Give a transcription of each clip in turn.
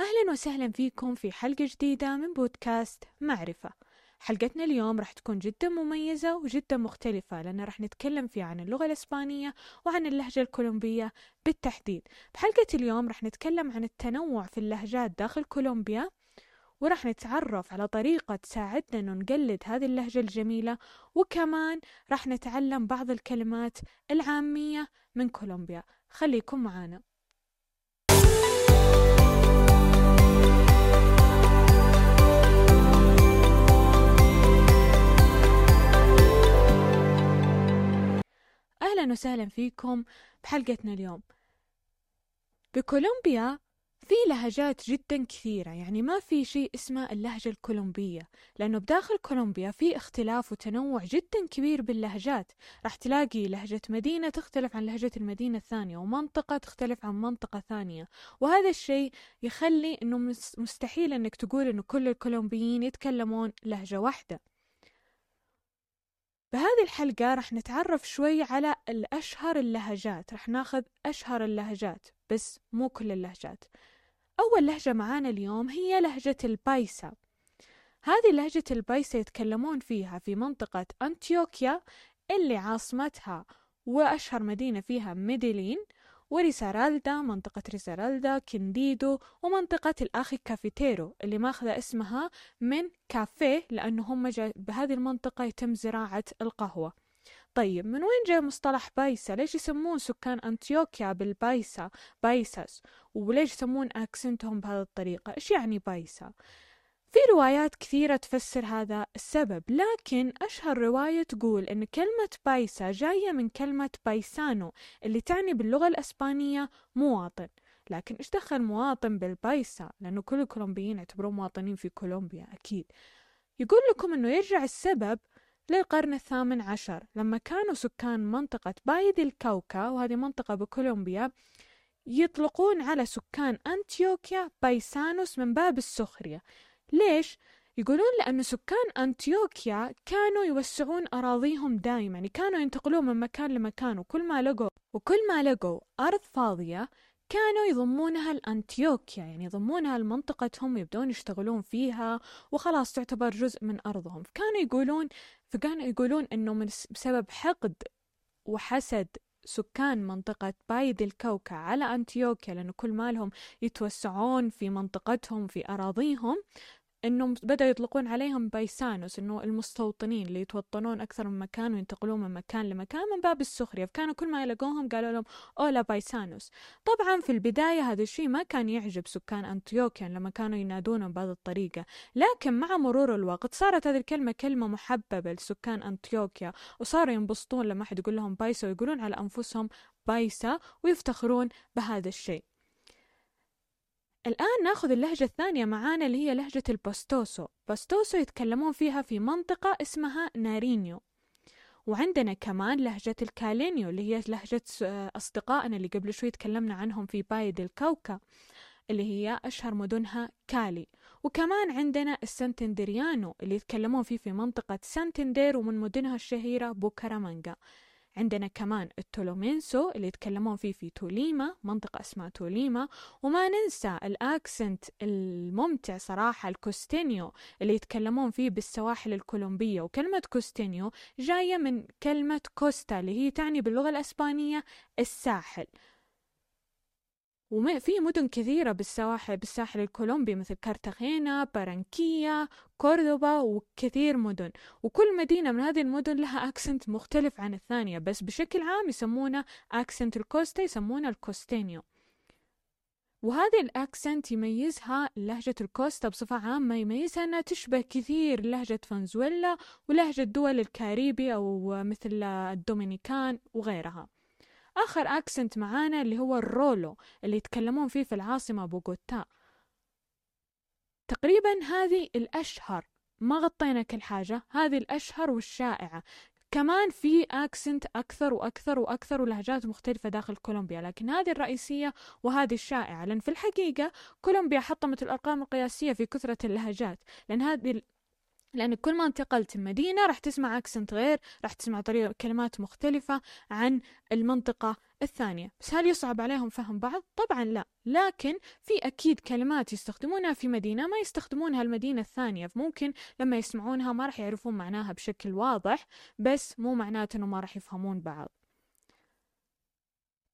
أهلا وسهلا فيكم في حلقة جديدة من بودكاست معرفة. حلقتنا اليوم راح تكون جدا مميزة وجدا مختلفة لأن راح نتكلم فيها عن اللغة الإسبانية وعن اللهجة الكولومبية بالتحديد. بحلقة اليوم راح نتكلم عن التنوع في اللهجات داخل كولومبيا وراح نتعرف على طريقة تساعدنا أنه نقلد هذه اللهجة الجميلة وكمان راح نتعلم بعض الكلمات العامية من كولومبيا. خليكم معانا. أهلا وسهلا فيكم بحلقتنا اليوم. بكولومبيا في لهجات جدا كثيرة يعني ما في شيء اسمه اللهجة الكولومبية لأنه بداخل كولومبيا في اختلاف وتنوع جدا كبير باللهجات. راح تلاقي لهجة مدينة تختلف عن لهجة المدينة الثانية ومنطقة تختلف عن منطقة ثانية. وهذا الشيء يخلي أنه مستحيل أنك تقول أنه كل الكولومبيين يتكلمون لهجة واحدة. بهذه الحلقة راح نتعرف شوي على الأشهر اللهجات. راح ناخذ أشهر اللهجات بس مو كل اللهجات. أول لهجة معانا اليوم هي لهجة البايسا. هذه لهجة ال paisa يتكلمون فيها في منطقة أنتيوكيا اللي عاصمتها وأشهر مدينة فيها ميدلين وريسارالدا منطقة ريسارالدا كينديو ومنطقة ال eje cafetero اللي ماخذة اسمها من كافيه لأنه هم بهذه المنطقة يتم زراعة القهوة. طيب من وين جاء مصطلح paisa؟ ليش يسمون سكان أنتيوكيا بال paisa paisas؟ وليش يسمون أكسنتهم بهذه الطريقة؟ إيش يعني بايسا؟ في روايات كثيرة تفسر هذا السبب لكن أشهر رواية تقول أن كلمة بايسا جاية من كلمة بايسانو اللي تعني باللغة الأسبانية مواطن. لكن إيش دخل مواطن بالبايسا؟ لأنه كل الكولومبيين يعتبرون مواطنين في كولومبيا أكيد. يقول لكم أنه يرجع السبب للقرن الثامن عشر لما كانوا سكان منطقة بايد الكوكا وهذه منطقة بكولومبيا يطلقون على سكان أنتيوكيا بايسانوس من باب السخرية. ليش؟ يقولون لأن سكان أنتيوكيا كانوا يوسعون أراضيهم دائما يعني كانوا ينتقلون من مكان لمكان وكل ما لقوا وكل ما لقوا أرض فاضية كانوا يضمونها لأنتيوكيا. يعني يضمونها لمنطقتهم يبدون يشتغلون فيها وخلاص تعتبر جزء من أرضهم. فكانوا يقولون فكانوا يقولون أنه من بسبب حقد وحسد سكان منطقة بايد الكوكا على أنتيوكيا لأنه كل مالهم يتوسعون في منطقتهم في أراضيهم إنهم بدأوا يطلقون عليهم بايسانوس إنه المستوطنين اللي يتوطنون أكثر من مكان وينتقلون من مكان لمكان من باب السخرية. فكانوا كل ما يلاقوهم قالوا لهم اولا بايسانوس. طبعا في البداية هذا الشيء ما كان يعجب سكان انطيوكيا لما كانوا ينادونهم بهذه الطريقة. لكن مع مرور الوقت صارت هذه الكلمة كلمة محببة لسكان انطيوكيا وصاروا ينبسطون لما أحد يقول لهم paisa ويقولون على أنفسهم paisa ويفتخرون بهذا الشيء. الآن ناخذ اللهجة الثانية معانا اللي هي لهجة ال pastuso. pastuso يتكلمون فيها في منطقة اسمها نارينيو. وعندنا كمان لهجة ال caleño اللي هي لهجة أصدقائنا اللي قبل شوي تكلمنا عنهم في Valle del Cauca اللي هي أشهر مدنها كالي. وكمان عندنا ال santandereano اللي يتكلمون فيه في منطقة سانتندير ومن مدنها الشهيرة بوكارامانجا عندنا كمان ال tolimense اللي يتكلمون فيه في توليما منطقة اسمها توليما. وما ننسى ال accent الممتع صراحة ال costeño اللي يتكلمون فيه بالسواحل الكولومبية. وكلمة costeño جاية من كلمة costa اللي هي تعني باللغة الأسبانية الساحل. وفي مدن كثيرة بالسواحل بالساحل الكولومبي مثل كارتاغينا بارانكيا كوردوبا وكثير مدن. وكل مدينة من هذه المدن لها accent مختلف عن الثانية بس بشكل عام يسمونه accent ال costa يسمونه ال costeño. وهذه ال accent يميزها لهجة ال costa بصفة عامة يميزها أنها تشبه كثير لهجة فنزويلا ولهجة دول الكاريبي أو مثل الدومينيكان وغيرها. آخر accent معانا اللي هو ال rolo اللي يتكلمون فيه في العاصمة بوغوتا تقريبا هذه الأشهر ما غطينا كل حاجة هذه الأشهر والشائعة. كمان في أكسنت أكثر وأكثر وأكثر ولهجات مختلفة داخل كولومبيا لكن هذه الرئيسية وهذه الشائعة لأن في الحقيقة كولومبيا حطمت الأرقام القياسية في كثرة اللهجات لأن هذه لأن كل ما انتقلت مدينة راح تسمع أكسنت غير راح تسمع طريقة كلمات مختلفة عن المنطقة الثانية. بس هل يصعب عليهم فهم بعض؟ طبعا لا. لكن في أكيد كلمات يستخدمونها في مدينة ما يستخدمونها المدينة الثانية. فممكن لما يسمعونها ما راح يعرفون معناها بشكل واضح بس مو معناته أنه ما راح يفهمون بعض.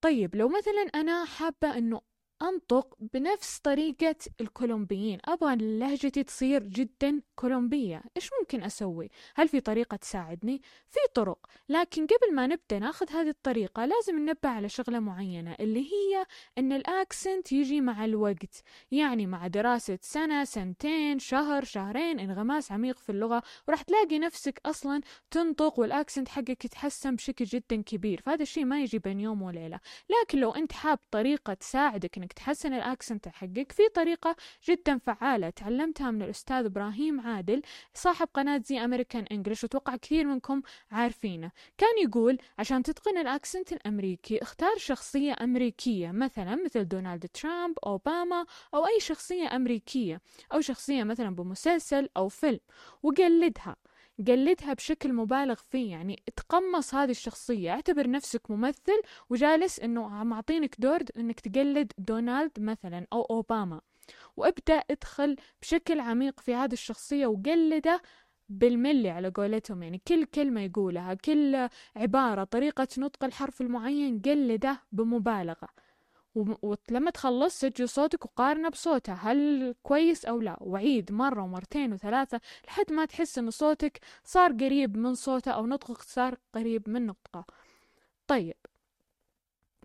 طيب لو مثلا أنا حابة أنه أنطق بنفس طريقة الكولومبيين. أبغى لهجتي تصير جدا كولومبية. إيش ممكن أسوي؟ هل في طريقة تساعدني؟ في طرق. لكن قبل ما نبدأ ناخذ هذه الطريقة لازم ننبه على شغلة معينة اللي هي أن الأكسنت يجي مع الوقت. يعني مع دراسة سنة سنتين شهر شهرين انغماس عميق في اللغة وراح تلاقي نفسك أصلا تنطق وال accent حقك يتحسن بشكل جدا كبير. فهذا الشيء ما يجي بين يوم وليلة. لكن لو أنت حاب طريقة تساعدك إنك تحسن ال accent حقك في طريقة جدا فعالة. تعلمتها من الأستاذ إبراهيم عادل صاحب قناة ZAmericanEnglish وأتوقع كثير منكم عارفينه. كان يقول عشان تتقن ال accent الأمريكي اختار شخصية أمريكية مثلا مثل دونالد ترامب أوباما أو أي شخصية أمريكية أو شخصية مثلا بمسلسل أو فيلم. وقلدها. قلدها بشكل مبالغ فيه. يعني تقمص هذه الشخصية اعتبر نفسك ممثل وجالس إنه معطينك دور إنك تقلد دونالد مثلا أو أوباما. وابدأ ادخل بشكل عميق في هذه الشخصية وقلده بالملي على قولتهم. يعني كل كلمة يقولها كل عبارة طريقة نطق الحرف المعين قلده بمبالغة. ولما تخلص سجل صوتك وقارنه بصوتها هل كويس أو لا؟ وعيد مرة ومرتين وثلاثة لحد ما تحس أن صوتك صار قريب من صوته أو نطقك صار قريب من نطقه. طيب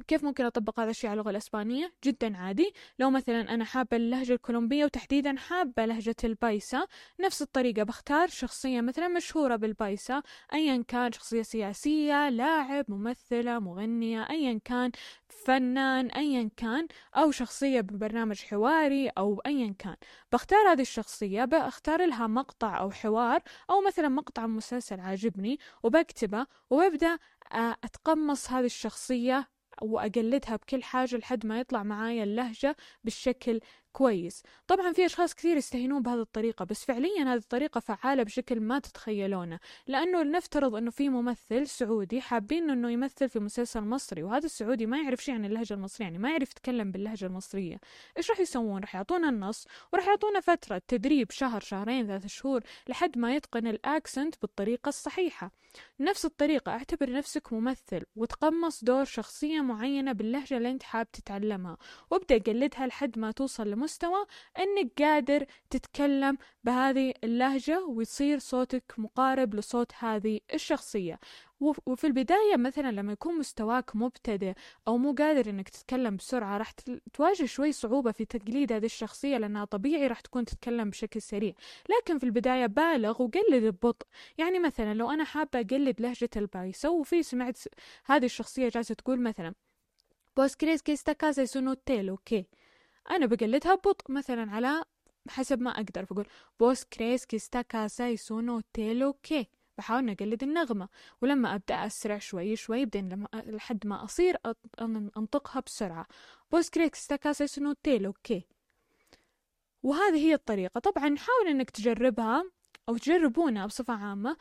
كيف ممكن أطبق هذا الشيء على اللغة الإسبانية؟ جدا عادي لو مثلا أنا حابة اللهجة الكولومبية وتحديدا حابة لهجة البايسا نفس الطريقة بختار شخصية مثلا مشهورة بالبايسا أيا كان شخصية سياسية لاعب ممثلة مغنية أيا كان فنان أيا كان أو شخصية ببرنامج حواري أو أيا كان بختار هذه الشخصية بختار لها مقطع أو حوار أو مثلا مقطع مسلسل عاجبني وبكتبه وببدأ آه، أتقمص هذه الشخصية وأقلدها بكل حاجة لحد ما يطلع معايا اللهجة بالشكل كويس. طبعا في أشخاص كثير يستهينون بهذه الطريقة بس فعليا هذه الطريقة فعالة بشكل ما تتخيلونه لأنه لنفترض أنه في ممثل سعودي حابين أنه يمثل في مسلسل مصري وهذا السعودي ما يعرف شيء عن اللهجة المصرية يعني ما يعرف يتكلم باللهجة المصرية. إيش راح يسوون؟ راح يعطونا النص وراح يعطونا فترة تدريب شهر شهرين ثلاثة شهور لحد ما يتقن الأكسنت بالطريقة الصحيحة. نفس الطريقة اعتبر نفسك ممثل وتقمص دور شخصية معينة باللهجة اللي أنت حاب تتعلمها وابدأ قلدها لحد ما توصل لمستوى إنك قادر تتكلم بهذه اللهجة ويصير صوتك مقارب لصوت هذه الشخصية. وفي البداية مثلا لما يكون مستواك مبتدئ أو مو قادر إنك تتكلم بسرعة راح تواجه شوي صعوبة في تقليد هذه الشخصية لأنها طبيعي راح تكون تتكلم بشكل سريع. لكن في البداية بالغ وقلد ببطء. يعني مثلا لو أنا حابة أقلد لهجة ال paisa وفي سمعت هذه الشخصية جالسة تقول مثلا vos crees que esta casa es un hotel o qué أنا بقلدها ببطء مثلا على حسب ما أقدر فأقول vos crees que esta casa es un hotel o qué بحاول أقلد النغمة ولما أبدأ أسرع شوي شوي بعدين لما لحد ما أصير أنطقها بسرعة. بوس كريك ستاكاسا سنوتيل أوكي وهذه هي الطريقة. طبعا حاول أنك تجربها أو تجربونها بصفة عامة.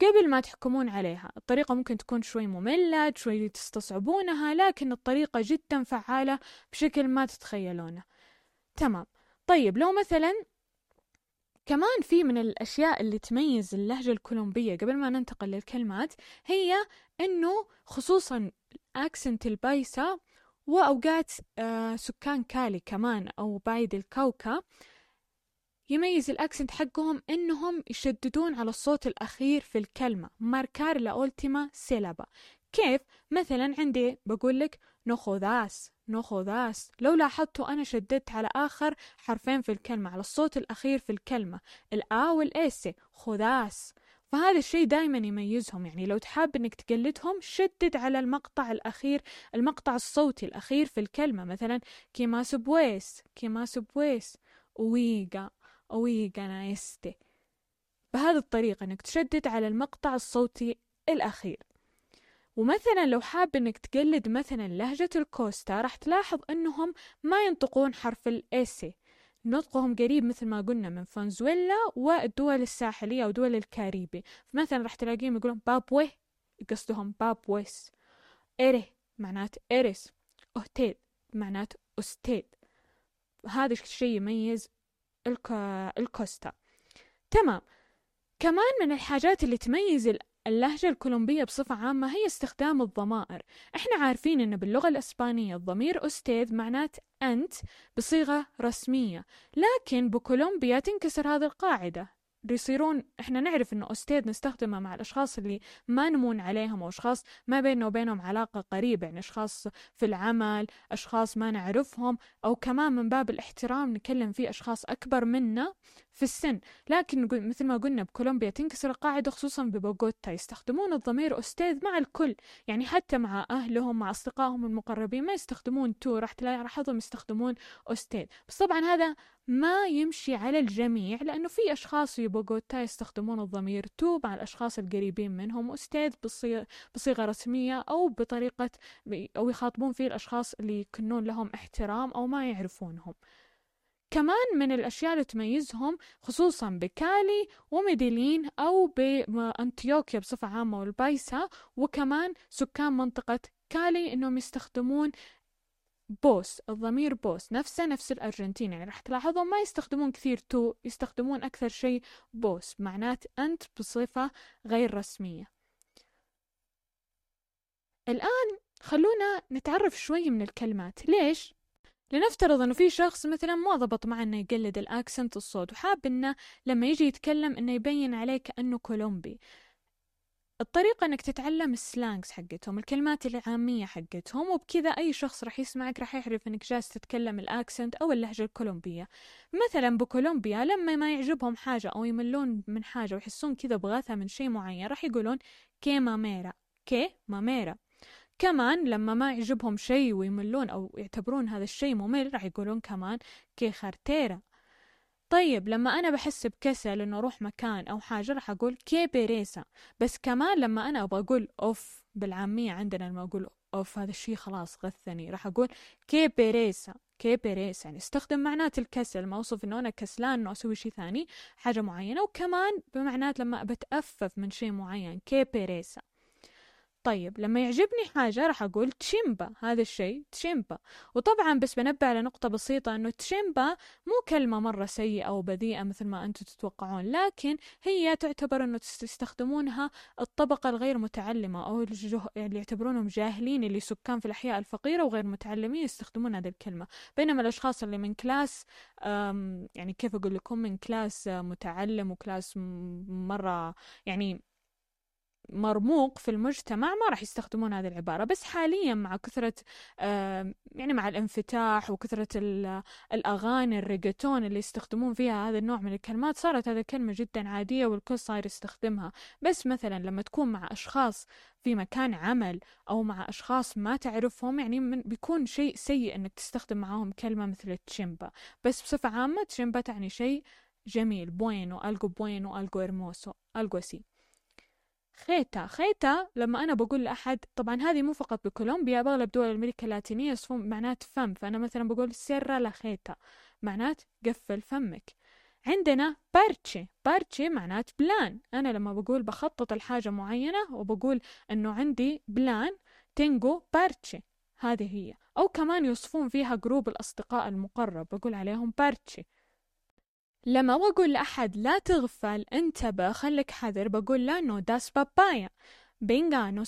قبل ما تحكمون عليها. الطريقة ممكن تكون شوي مملة شوي تستصعبونها لكن الطريقة جدا فعالة بشكل ما تتخيلونه. تمام. طيب لو مثلا كمان في من الأشياء اللي تميز اللهجة الكولومبية قبل ما ننتقل للكلمات هي إنه خصوصا accent ال paisa وأوقات آه سكان كالي كمان أو Valle del Cauca يميز ال accent حقهم إنهم يشددون على الصوت الأخير في الكلمة marcar la última sílaba كيف؟ مثلا عندي بقول لك no jodás no jodás لو لاحظتوا أنا شددت على آخر حرفين في الكلمة على الصوت الأخير في الكلمة الآ والإس خذاس فهذا الشيء دائما يميزهم يعني لو تحاب إنك تقلدهم شدد على المقطع الأخير المقطع الصوتي الأخير في الكلمة. مثلا qué más pues qué más pues. oigan a este بهذه الطريقة إنك تشدد على المقطع الصوتي الأخير. ومثلا لو حاب إنك تقلد مثلا لهجة الكوستا راح تلاحظ إنهم ما ينطقون حرف ال s نطقهم قريب مثل ما قلنا من فنزويلا والدول الساحلية أو دول الكاريبي. مثلا راح تلاقيهم يقولون بابوي قصدهم بابويس. ere معنات eres uted معنات usted هذا الشيء يميز الكوستا. تمام. كمان من الحاجات اللي تميز اللهجة الكولومبية بصفة عامة هي استخدام الضمائر. إحنا عارفين إن باللغة الإسبانية الضمير أستاذ معنات أنت بصيغة رسمية لكن بكولومبيا تنكسر هذه القاعدة. بيصيرون إحنا نعرف إنه أستاذ نستخدمه مع الأشخاص اللي ما نمون عليهم أو أشخاص ما بيننا وبينهم علاقة قريبة يعني أشخاص في العمل أشخاص ما نعرفهم أو كمان من باب الاحترام نكلم فيه أشخاص أكبر منا في السن. لكن مثل ما قلنا بكولومبيا تنكسر القاعدة خصوصا ببوغوتا. يستخدمون الضمير أستاذ مع الكل. يعني حتى مع أهلهم مع أصدقائهم المقربين ما يستخدمون tú. راح تلاقي يستخدمون usted. بس طبعا هذا ما يمشي على الجميع لأنه في أشخاص في بوغوتا يستخدمون الضمير tú مع الأشخاص القريبين منهم. usted بصيغة رسمية أو بطريقة أو يخاطبون فيه الأشخاص اللي يكنون لهم احترام أو ما يعرفونهم. كمان من الأشياء اللي تميزهم خصوصا بكالي وميديلين أو بأنطيوكيا بصفة عامة والبايسا وكمان سكان منطقة كالي إنهم يستخدمون vos الضمير vos نفسه نفس الأرجنتين. يعني راح تلاحظون ما يستخدمون كثير tú يستخدمون أكثر شيء vos معنات أنت بصفة غير رسمية. الآن خلونا نتعرف شوي من الكلمات. ليش؟ لنفترض إنه في شخص مثلا ما ضبط معه إنه يقلد ال accent الصوت وحاب إنه لما يجي يتكلم إنه يبين عليه كانه كولومبي. الطريقة إنك تتعلم ال slangs حقتهم الكلمات العامية حقتهم وبكذا أي شخص راح يسمعك راح يعرف إنك جالس تتكلم ال accent أو اللهجة الكولومبية. مثلا بكولومبيا لما ما يعجبهم حاجة أو يملون من حاجة ويحسون كذا بغاثة من شيء معين راح يقولون qué mamera qué mamera كمان لما ما يعجبهم شيء ويملون أو يعتبرون هذا الشيء ممل راح يقولون كمان qué jartera طيب لما أنا بحس بكسل إنه أروح مكان أو حاجة راح أقول qué pereza. بس كمان لما أنا أبغى أقول أوف بالعامية عندنا لما أقول أوف هذا الشيء خلاص غثني راح أقول qué pereza qué pereza. يعني استخدم معنات الكسل ما أوصف إنه أنا كسلان إنه أسوي شيء ثاني حاجة معينة. وكمان بمعنات لما بتأفف من شيء معين qué pereza. طيب لما يعجبني حاجة راح أقول chimba هذا الشيء chimba. وطبعا بس بنبه على نقطة بسيطة أنه chimba مو كلمة مرة سيئة وبذيئة مثل ما أنتم تتوقعون لكن هي تعتبر أنه تستخدمونها الطبقة الغير متعلمة أو اللي يعتبرونهم جاهلين اللي سكان في الأحياء الفقيرة وغير متعلمين يستخدمون هذه الكلمة. بينما الأشخاص اللي من class يعني كيف أقول لكم من class متعلم و class مرة يعني مرموق في المجتمع ما راح يستخدمون هذه العبارة بس حاليا مع كثرة يعني مع الانفتاح وكثرة الأغاني ال reggaetón اللي يستخدمون فيها هذا النوع من الكلمات صارت هذه الكلمة جدا عادية والكل صاير يستخدمها. بس مثلا لما تكون مع أشخاص في مكان عمل أو مع أشخاص ما تعرفهم يعني من بيكون شيء سيء أنك تستخدم معاهم كلمة مثل chimba. بس بصفة عامة chimba تعني شيء جميل bueno algo bueno algo hermoso algo así. jeta. jeta لما أنا بقول لأحد طبعا هذه مو فقط بكولومبيا بأغلب دول أمريكا اللاتينية يصفون معنات فم. فأنا مثلا بقول cierra la jeta معنات قفل فمك. عندنا parche. parche معنات plan. أنا لما بقول بخطط الحاجة معينة وبقول أنه عندي plan tengo parche. هذه هي. أو كمان يوصفون فيها group الأصدقاء المقرب بقول عليهم parche. لما بقول لأحد لا تغفل انتبه خليك حذر بقول له no das papaya venga no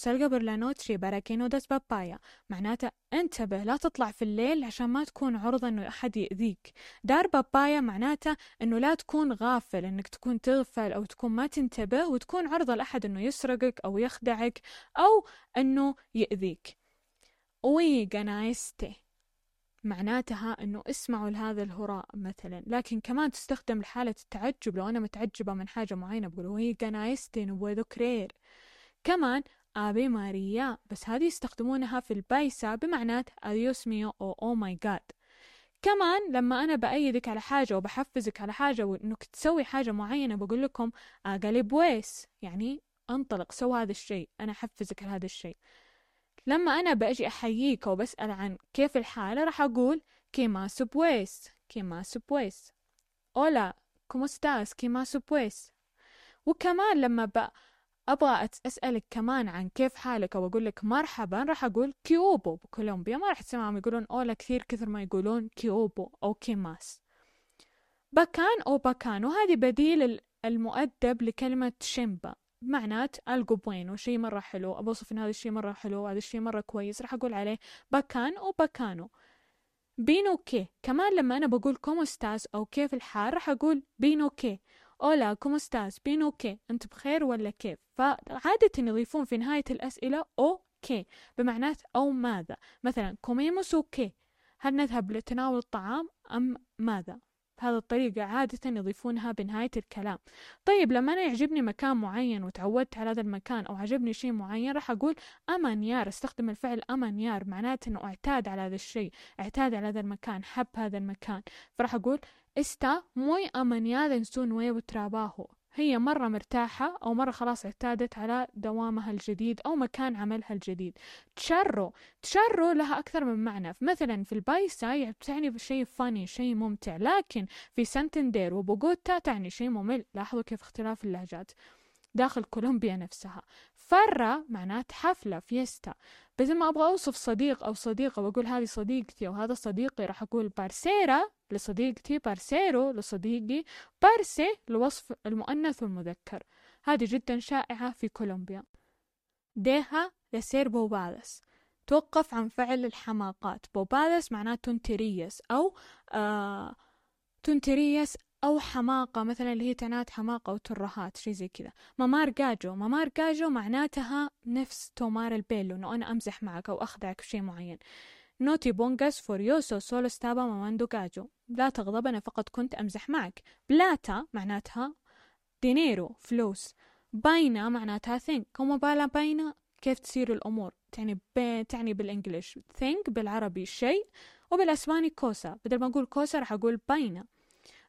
para que no das papaya. معناته انتبه لا تطلع في الليل عشان ما تكون عرضة إنه أحد يأذيك. dar papaya معناته إنه لا تكون غافل إنك تكون تغفل أو تكون ما تنتبه وتكون عرضة لأحد إنه يسرقك أو يخدعك أو إنه يأذيك. oigan a este معناتها إنه اسمعوا لهذا الهراء مثلا. لكن كمان تستخدم لحالة التعجب. لو أنا متعجبة من حاجة معينة بقول oigan a este no puedo creer كمان ave maría بس هذه يستخدمونها في البايسا بمعنات ay dios mío أو oh my god. كمان لما أنا بأيدك على حاجة وبحفزك على حاجة وإنك تسوي حاجة معينة بقول لكم hágale pues يعني أنطلق سو هذا الشيء. أنا أحفزك على هذا الشيء. لما أنا بأجي أحييك وبسأل عن كيف الحالة راح أقول qué más pues ¿qué más pues hola ¿cómo estás ¿qué más pues وكمان لما ب... أبغى أسألك كمان عن كيف حالك أو أقول لك مرحبا راح أقول quiubo. بكولومبيا ما راح تسمعهم يقولون hola كثير كثر ما يقولون quiubo أو qué más. bacán أو bacán وهذه بديل المؤدب لكلمة chimba. معنات algo شيء مرة حلو أبوصف إن هذا الشيء مرة حلو هذا الشيء مرة كويس راح أقول عليه bacán أو bacano bien o qué. كمان لما أنا بقول cómo estás أو كيف الحال راح أقول bien o qué. hola cómo estás bien o qué. أنت بخير ولا كيف؟ فعادة يضيفون في نهاية الأسئلة o qué. بمعنات أو ماذا. مثلا comemos o qué. هل نذهب لتناول الطعام أم ماذا؟ بهذه الطريقة عادة يضيفونها بنهاية الكلام. طيب لما أنا يعجبني مكان معين وتعودت على هذا المكان أو عجبني شيء معين راح أقول amañar أستخدم الفعل amañar معناته أنه أعتاد على هذا الشيء أعتاد على هذا المكان حب هذا المكان. فراح أقول está muy amañada en su nuevo هي مرة مرتاحة أو مرة خلاص اعتادت على دوامها الجديد أو مكان عملها الجديد. charro charro لها أكثر من معنى. مثلا في البايسا تعني بشيء funny شيء ممتع لكن في سانتندير وبوغوتا تعني شيء ممل. لاحظوا كيف اختلاف اللهجات. داخل كولومبيا نفسها. farra معنات حفلة fiesta. بس ما أبغى أوصف صديق أو صديقة وأقول هذه صديقتي أو هذا صديقي راح أقول parcera لصديقتي parcero لصديقي parce لوصف المؤنث والمذكر. هذه جدا شائعة في كولومبيا. deja de hacer bobadas توقف عن فعل الحماقات. bobadas معناه tonterías أو آه tonterías أو حماقة مثلا اللي هي تنات حماقة وترهات شي زي كذا. mamar gallo. mamar gallo معناتها نفس tomar el pelo إنه أنا أمزح معك أو أخدعك في شيء معين no te pongas furioso solo estaba mamando gallo لا تغضب أنا فقط كنت أمزح معك. plata معناتها dinero فلوس. vaina معناتها thing. cómo va la vaina كيف تصير الأمور؟ تعني ب... تعني بال English. Thing بالعربي شيء وبالأسباني كوسا بدل ما أقول كوسا راح أقول باينا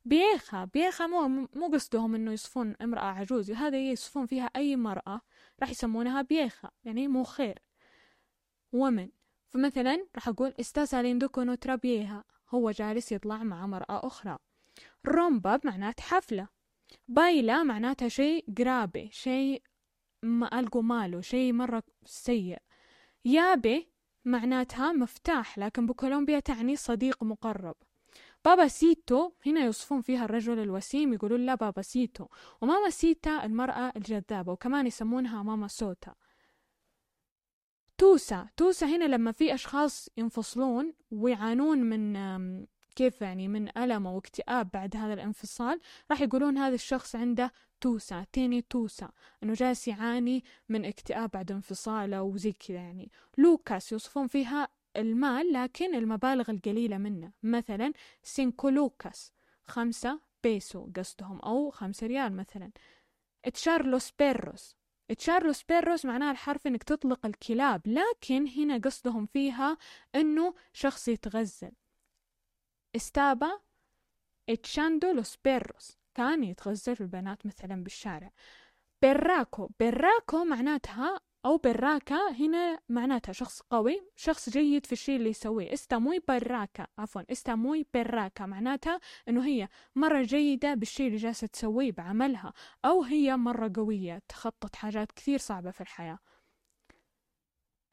بيخا بيخا مو مو قصدهم إنه يصفون امرأة عجوز هذا يصفون فيها أي مرأة راح يسمونها بيخا يعني مو خير. ومن فمثلا راح está saliendo con otra vieja هو جالس يطلع مع مرأة أخرى. رومبا بمعنات حفلة. بايلا معناتها شيء قرابي شيء ما ألقوا ماله شيء مرة سيء. llave معناتها مفتاح لكن بكولومبيا تعني صديق مقرب. papacito هنا يوصفون فيها الرجل الوسيم يقولون لا papacito. و mamacita المرأة الجذابة وكمان يسمونها mamasota. tusa tusa هنا لما في أشخاص ينفصلون ويعانون من كيف يعني من ألم أو اكتئاب بعد هذا الانفصال راح يقولون هذا الشخص عنده tusa tiene tusa إنه جالس يعاني من اكتئاب بعد انفصاله وزي كذا يعني. lucas يوصفون فيها المال لكن المبالغ القليلة منه. مثلا cinco lucas خمسة بيسو قصدهم أو خمسة ريال مثلا. echar los perros echar los perros معناه الحرف إنك تطلق الكلاب لكن هنا قصدهم فيها إنه شخص يتغزل. estaba echando los perros كان يتغزل في البنات مثلا بالشارع. berraco berraco معناتها أو berraca. هنا معناتها شخص قوي شخص جيد في الشيء اللي يسويه. está muy berraca. عفوا está muy berraca. معناتها أنه هي مرة جيدة بالشيء اللي جالسة تسويه بعملها أو هي مرة قوية تخطط حاجات كثير صعبة في الحياة.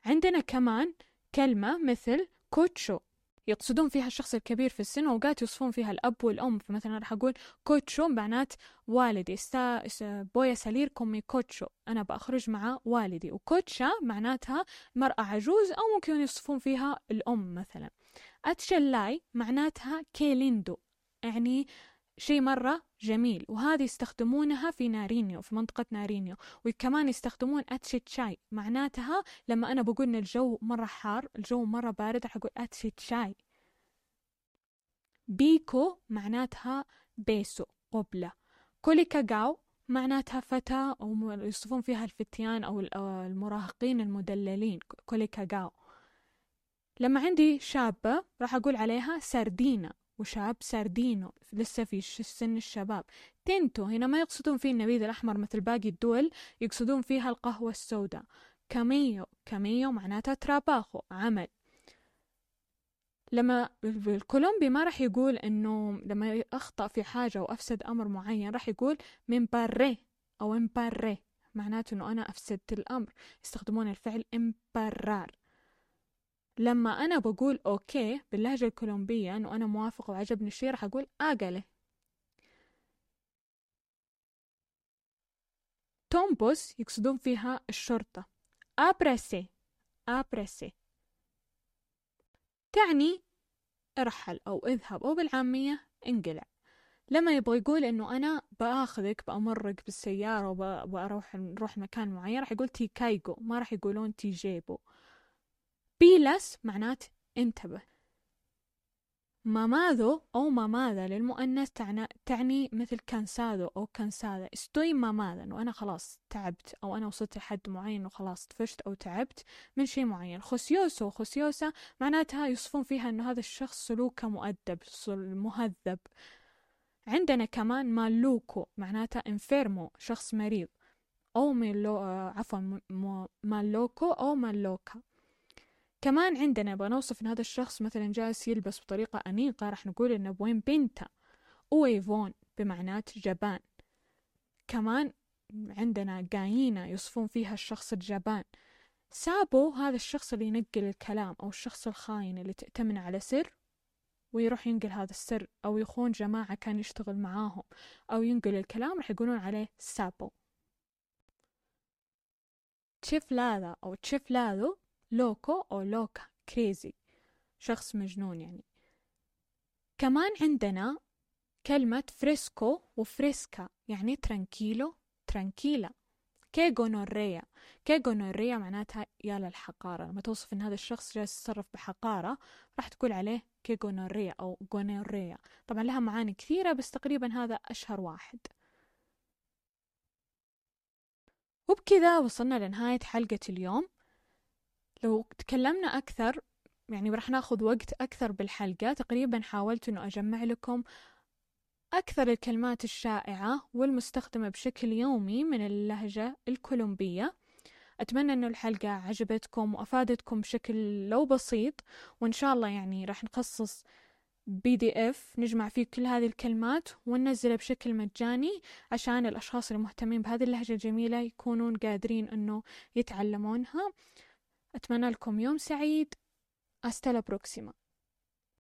عندنا كمان كلمة مثل cucho. يقصدون فيها الشخص الكبير في السن وأوقات يوصفون فيها الأب والأم. فمثلا راح أقول cucho معنات والدي. esta voy a salir con mi cucho. أنا بأخرج مع والدي. و cucha معناتها مرأة عجوز أو ممكن يوصفون فيها الأم مثلا. achalay معناتها qué lindo. يعني شيء مرة جميل وهذه يستخدمونها في نارينيو في منطقة نارينيو وكمان يستخدمون أتشت شاي معناتها لما أنا بقول إن الجو مرة حار الجو مرة بارد راح أقول أتشت شاي بيكو معناتها بيسو قبلة. كوليكاغاو معناتها فتى أو يوصفون فيها الفتيان أو المراهقين المدللين كوليكاغاو لما عندي شابة راح أقول عليها سردينا وشاب ساردينو لسه في سن الشباب. تنتو هنا ما يقصدون فيه النبيذ الأحمر مثل باقي الدول يقصدون فيها القهوة السوداء. كاميو كاميو معناتها تراباخو عمل. لما الكولومبي ما راح يقول إنه لما اخطأ في حاجة وافسد أمر معين راح يقول embarré أو embarré معناته إنه أنا أفسدت الأمر. يستخدمون الفعل embarrar. لما أنا بقول okay باللهجة الكولومبية إنه أنا موافق وعجبني الشيء راح أقول hágale tombos يقصدون فيها الشرطة. abrirse abrirse. تعني ارحل أو اذهب أو بالعامية انقلع. لما يبغى يقول إنه أنا بآخذك بأمرك بالسيارة وبأروح نروح مكان معين راح يقول te caigo ما راح يقولون te llevo pilas معنات انتبه. mamado أو mamada للمؤنث تعني, مثل cansado أو cansada estoy mamada أنه أنا خلاص تعبت أو أنا وصلت لحد معين وخلاص طفشت أو تعبت من شيء معين. خوسيوسو خوسيوسا معناتها يوصفون فيها أنه هذا الشخص سلوكه مؤدب مهذب. عندنا كمان maluco معناتها enfermo شخص مريض. أو ميلو عفوا maluco أو maluca. كمان عندنا بنوصف إن هذا الشخص مثلا جالس يلبس بطريقة أنيقة راح نقول إنه buena pinta huevón بمعنات جبان. كمان عندنا قاينة يوصفون فيها الشخص الجبان. سابو هذا الشخص اللي ينقل الكلام أو الشخص الخاين اللي تأتمن على سر ويروح ينقل هذا السر أو يخون جماعة كان يشتغل معاهم أو ينقل الكلام راح يقولون عليه سابو. تشيفلاذا أو تشيفلاذو لوكو أو لوكا كريزي شخص مجنون يعني. كمان عندنا كلمة fresco و fresca يعني tranquilo tranquila qué gonorrea qué gonorrea معناتها يا للحقارة. لما توصف إن هذا الشخص جالس يتصرف بحقارة راح تقول عليه qué gonorrea أو gonorrea طبعا لها معاني كثيرة بس تقريبا هذا أشهر واحد. وبكذا وصلنا لنهاية حلقة اليوم. لو تكلمنا أكثر يعني راح ناخذ وقت أكثر بالحلقة. تقريبا حاولت أنه أجمع لكم أكثر الكلمات الشائعة والمستخدمة بشكل يومي من اللهجة الكولومبية. أتمنى أنه الحلقة عجبتكم وأفادتكم بشكل لو بسيط وإن شاء الله يعني راح نخصص بي دي إف نجمع فيه كل هذه الكلمات وننزله بشكل مجاني عشان الأشخاص المهتمين بهذه اللهجة الجميلة يكونون قادرين أنه يتعلمونها. أتمنى لكم يوم سعيد. أستلا بروكسيما